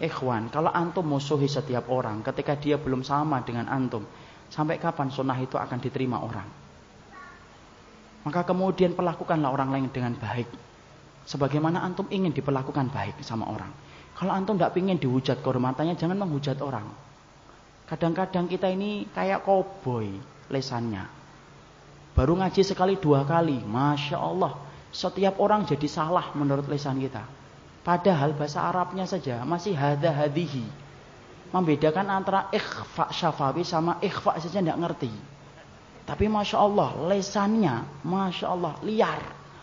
Ikhwan, kalau antum musuhi setiap orang ketika dia belum sama dengan antum, sampai kapan sunnah itu akan diterima orang? Maka kemudian perlakukanlah orang lain dengan baik. Sebagaimana antum ingin diperlakukan baik sama orang. Kalau antum tidak ingin dihujat kehormatannya, jangan menghujat orang. Kadang-kadang kita ini kayak koboi lesannya. Baru ngaji sekali dua kali, masya Allah. Setiap orang jadi salah menurut lesan kita. Padahal bahasa Arabnya saja masih hada hadihi. Membedakan antara ikhfa syafawi sama ikhfa saja tidak ngerti. Tapi Masya Allah, lesannya, Masya Allah, liar.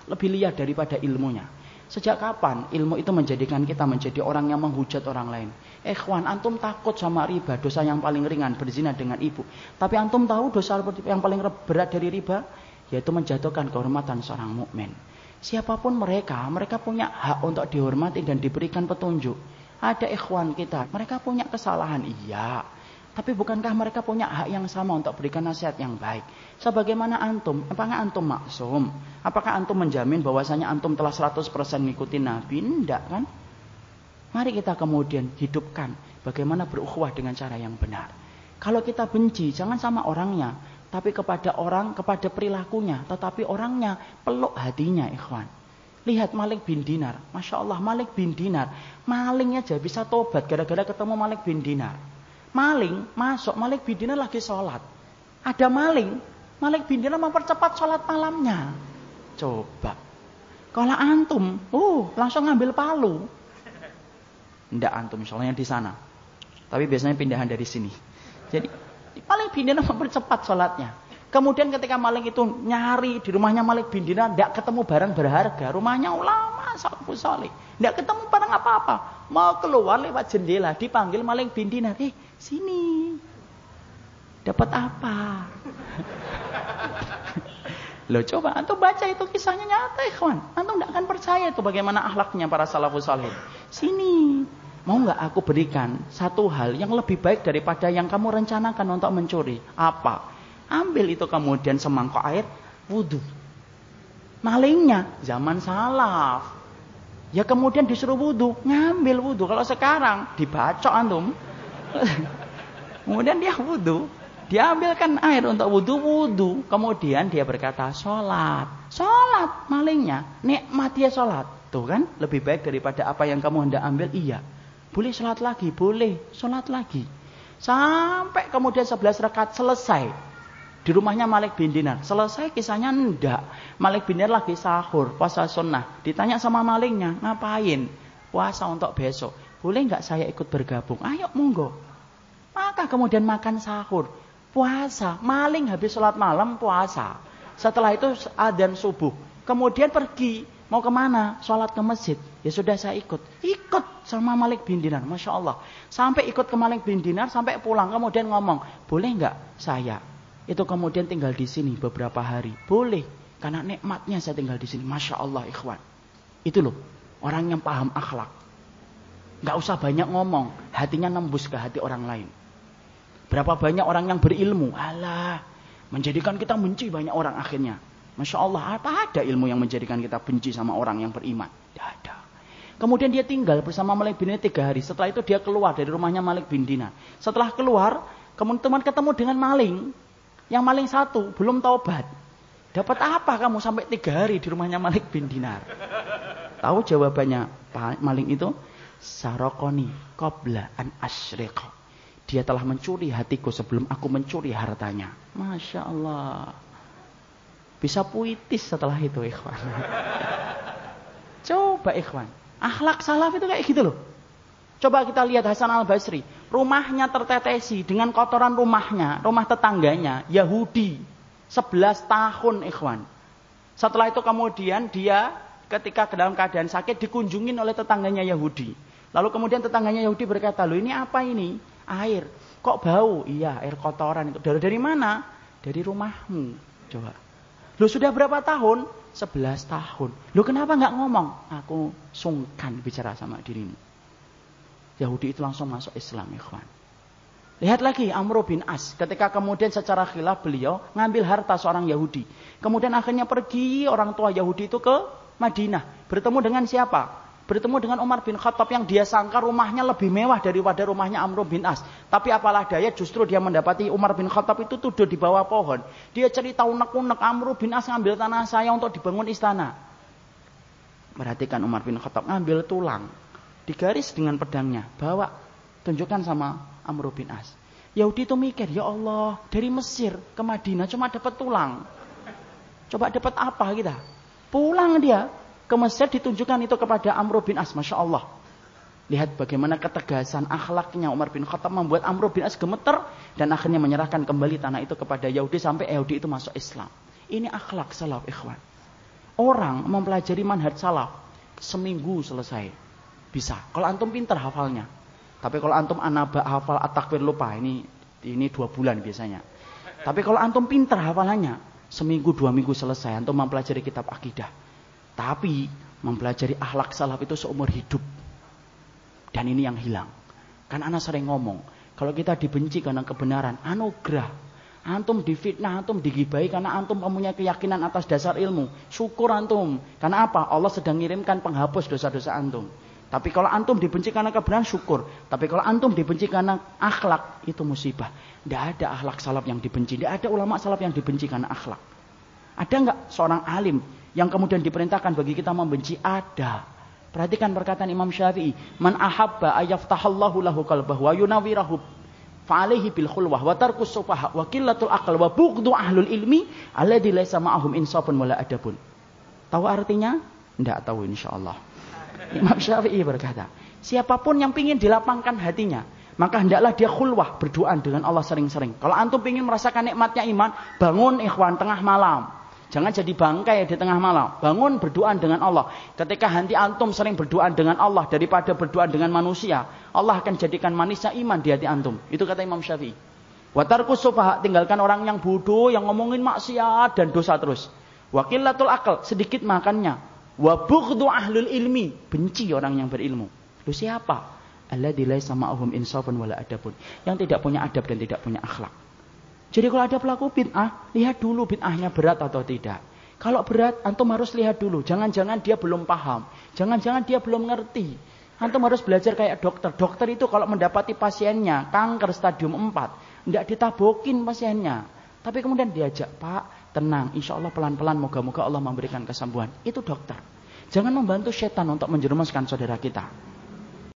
Lebih liar daripada ilmunya. Sejak kapan ilmu itu menjadikan kita menjadi orang yang menghujat orang lain? Ikhwan, antum takut sama riba, dosa yang paling ringan, berzina dengan ibu. Tapi antum tahu dosa yang paling berat dari riba? Yaitu menjatuhkan kehormatan seorang mukmin. Siapa pun mereka, mereka punya hak untuk dihormati dan diberikan petunjuk. Ada ikhwan kita, mereka punya kesalahan, iya. Tapi bukankah mereka punya hak yang sama untuk berikan nasihat yang baik? Sebagaimana antum, apakah antum maksum? Apakah antum menjamin bahwasanya antum telah 100% mengikuti Nabi? Tidak kan? Mari kita kemudian hidupkan bagaimana berukhuwah dengan cara yang benar. Kalau kita benci, jangan sama orangnya, tapi kepada orang, kepada perilakunya, tetapi orangnya peluk hatinya, ikhwan. Lihat Malik bin Dinar, masya Allah Malik bin Dinar, malingnya aja bisa tobat gara-gara ketemu Malik bin Dinar. Maling masuk, Malik bin Dinar lagi sholat. Ada maling, Malik bin Dinar mempercepat sholat malamnya. Coba, kalau antum, uh langsung ngambil palu. Ndak antum, soalnya di sana. Tapi biasanya pindahan dari sini. Jadi Malik bin Dinar mempercepat sholatnya. Kemudian ketika maling itu nyari di rumahnya Malik bin Dinar, tidak ketemu barang berharga. Rumahnya ulama, salafus soleh. Tidak ketemu barang apa-apa. Mau keluar lewat jendela, dipanggil Malik bin Dinar. Eh, sini. Dapat apa? Loh coba, antum baca itu kisahnya nyata ikhwan. Antum tidak akan percaya itu bagaimana akhlaknya para salafus saleh. Sini. Mau nggak aku berikan satu hal yang lebih baik daripada yang kamu rencanakan untuk mencuri? Apa? Ambil itu kemudian semangkok air, wudhu. Malingnya zaman salaf. Ya kemudian disuruh wudhu, ngambil wudhu. Kalau sekarang dibacok antum. kemudian dia wudhu. Dia ambilkan air untuk wudhu, wudhu. Kemudian dia berkata, sholat. Sholat malingnya. Nikmat dia sholat. Tuh kan, lebih baik daripada apa yang kamu hendak ambil. Iya. Boleh sholat lagi, boleh sholat lagi. Sampai kemudian 11 rakaat selesai. Di rumahnya Malik bin Dinar. Selesai kisahnya enggak. Malik bin Dinar lagi sahur, puasa sunnah. Ditanya sama malingnya, ngapain? Puasa untuk besok. Boleh enggak saya ikut bergabung? Ayo monggo. Maka kemudian makan sahur. Puasa. Maling habis sholat malam puasa. Setelah itu adzan subuh. Kemudian pergi Mau ke mana? Sholat ke masjid. Ya sudah saya ikut. Ikut sama Malik bin Dinar. Masya Allah. Sampai ikut ke Malik bin Dinar. Sampai pulang. Kemudian ngomong. Boleh nggak saya? Itu kemudian tinggal di sini beberapa hari. Boleh. Karena nikmatnya saya tinggal di sini. Masya Allah ikhwan. Itu loh. Orang yang paham akhlak. Nggak usah banyak ngomong. Hatinya nembus ke hati orang lain. Berapa banyak orang yang berilmu. Alah. Menjadikan kita benci banyak orang akhirnya. Masya Allah, apa ada ilmu yang menjadikan kita benci sama orang yang beriman? Tidak ada. Kemudian dia tinggal bersama Malik bin Dinar tiga hari. Setelah itu dia keluar dari rumahnya Malik bin Dinar. Setelah keluar, kemudian teman ketemu dengan maling. Yang maling satu, belum taubat. Dapat apa kamu sampai tiga hari di rumahnya Malik bin Dinar? Tahu jawabannya maling itu? Sarokoni kobla an asyriqa. Dia telah mencuri hatiku sebelum aku mencuri hartanya. Masya Allah. Bisa puitis setelah itu ikhwan. Coba ikhwan. Akhlak salaf itu kayak gitu loh. Coba kita lihat Hasan al-Basri. Rumahnya tertetesi dengan kotoran rumahnya. Rumah tetangganya. Yahudi. 11 tahun ikhwan. Setelah itu kemudian dia ketika dalam keadaan sakit dikunjungin oleh tetangganya Yahudi. Lalu kemudian tetangganya Yahudi berkata, loh ini apa ini? Air. Kok bau? Iya, air kotoran itu. Dari, dari mana? Dari rumahmu. Coba. Lu sudah berapa tahun? 11 tahun. Lu kenapa nggak ngomong? Aku sungkan bicara sama dirimu. Yahudi itu langsung masuk Islam, ikhwan. Lihat lagi Amr bin As. Ketika kemudian secara khilaf beliau ngambil harta seorang Yahudi. Kemudian akhirnya pergi orang tua Yahudi itu ke Madinah. Bertemu dengan siapa? Bertemu dengan Umar bin Khattab yang dia sangka rumahnya lebih mewah daripada rumahnya Amr bin As. Tapi apalah daya justru dia mendapati Umar bin Khattab itu tidur di bawah pohon. Dia cerita unek-unek Amr bin As ngambil tanah saya untuk dibangun istana. Perhatikan Umar bin Khattab ngambil tulang. Digaris dengan pedangnya. Bawa. Tunjukkan sama Amr bin As. Yahudi itu mikir, ya Allah, dari Mesir ke Madinah cuma dapat tulang. Coba dapat apa kita? Pulang dia ke Mesir ditunjukkan itu kepada Amr bin As, masya Allah. Lihat bagaimana ketegasan akhlaknya Umar bin Khattab membuat Amr bin As gemeter dan akhirnya menyerahkan kembali tanah itu kepada Yahudi sampai Yahudi itu masuk Islam. Ini akhlak salaf ikhwan. Orang mempelajari manhaj salaf seminggu selesai. Bisa. Kalau antum pintar hafalnya. Tapi kalau antum anaba hafal at-takwir lupa, ini ini dua bulan biasanya. Tapi kalau antum pintar hafalannya, seminggu dua minggu selesai antum mempelajari kitab akidah. Tapi mempelajari akhlak salaf itu seumur hidup. Dan ini yang hilang. Kan anak sering ngomong, kalau kita dibenci karena kebenaran, anugerah. Antum difitnah, antum digibai karena antum mempunyai keyakinan atas dasar ilmu. Syukur antum. Karena apa? Allah sedang ngirimkan penghapus dosa-dosa antum. Tapi kalau antum dibenci karena kebenaran syukur. Tapi kalau antum dibenci karena akhlak itu musibah. Tidak ada akhlak salaf yang dibenci. Tidak ada ulama salaf yang dibenci karena akhlak. Ada nggak seorang alim yang kemudian diperintahkan bagi kita membenci? Ada. Perhatikan perkataan Imam Syafi'i. Man ahabba ayaftahallahu lahu qalbahu wa yunawirahu fa'alaihi bil khulwah wa tarkus sufaha wa qillatul aql wa bughdu ahlul ilmi alladhi laysa ma'ahum insafun wala adabun. Tahu artinya? Tidak tahu insyaallah. Imam Syafi'i berkata, siapa pun yang ingin dilapangkan hatinya, maka hendaklah dia khulwah berdoa dengan Allah sering-sering. Kalau antum ingin merasakan nikmatnya iman, bangun ikhwan tengah malam. Jangan jadi bangkai di tengah malam. Bangun berdoa dengan Allah. Ketika hati antum sering berdoa dengan Allah daripada berdoa dengan manusia, Allah akan jadikan manisnya iman di hati antum. Itu kata Imam Syafi'i. Watarku sufaha, tinggalkan orang yang bodoh, yang ngomongin maksiat dan dosa terus. Wakilatul akal, sedikit makannya. Wa bughdu ahlul ilmi, benci orang yang berilmu. Lu siapa? Alladzi laisa ma'ahum insafun wala adabun. Yang tidak punya adab dan tidak punya akhlak. Jadi kalau ada pelaku bid'ah, lihat dulu bid'ahnya berat atau tidak. Kalau berat, antum harus lihat dulu. Jangan-jangan dia belum paham. Jangan-jangan dia belum ngerti. Antum harus belajar kayak dokter. Dokter itu kalau mendapati pasiennya kanker stadium 4, tidak ditabokin pasiennya. Tapi kemudian diajak, Pak, tenang, insya Allah pelan-pelan moga-moga Allah memberikan kesembuhan. Itu dokter. Jangan membantu setan untuk menjerumuskan saudara kita.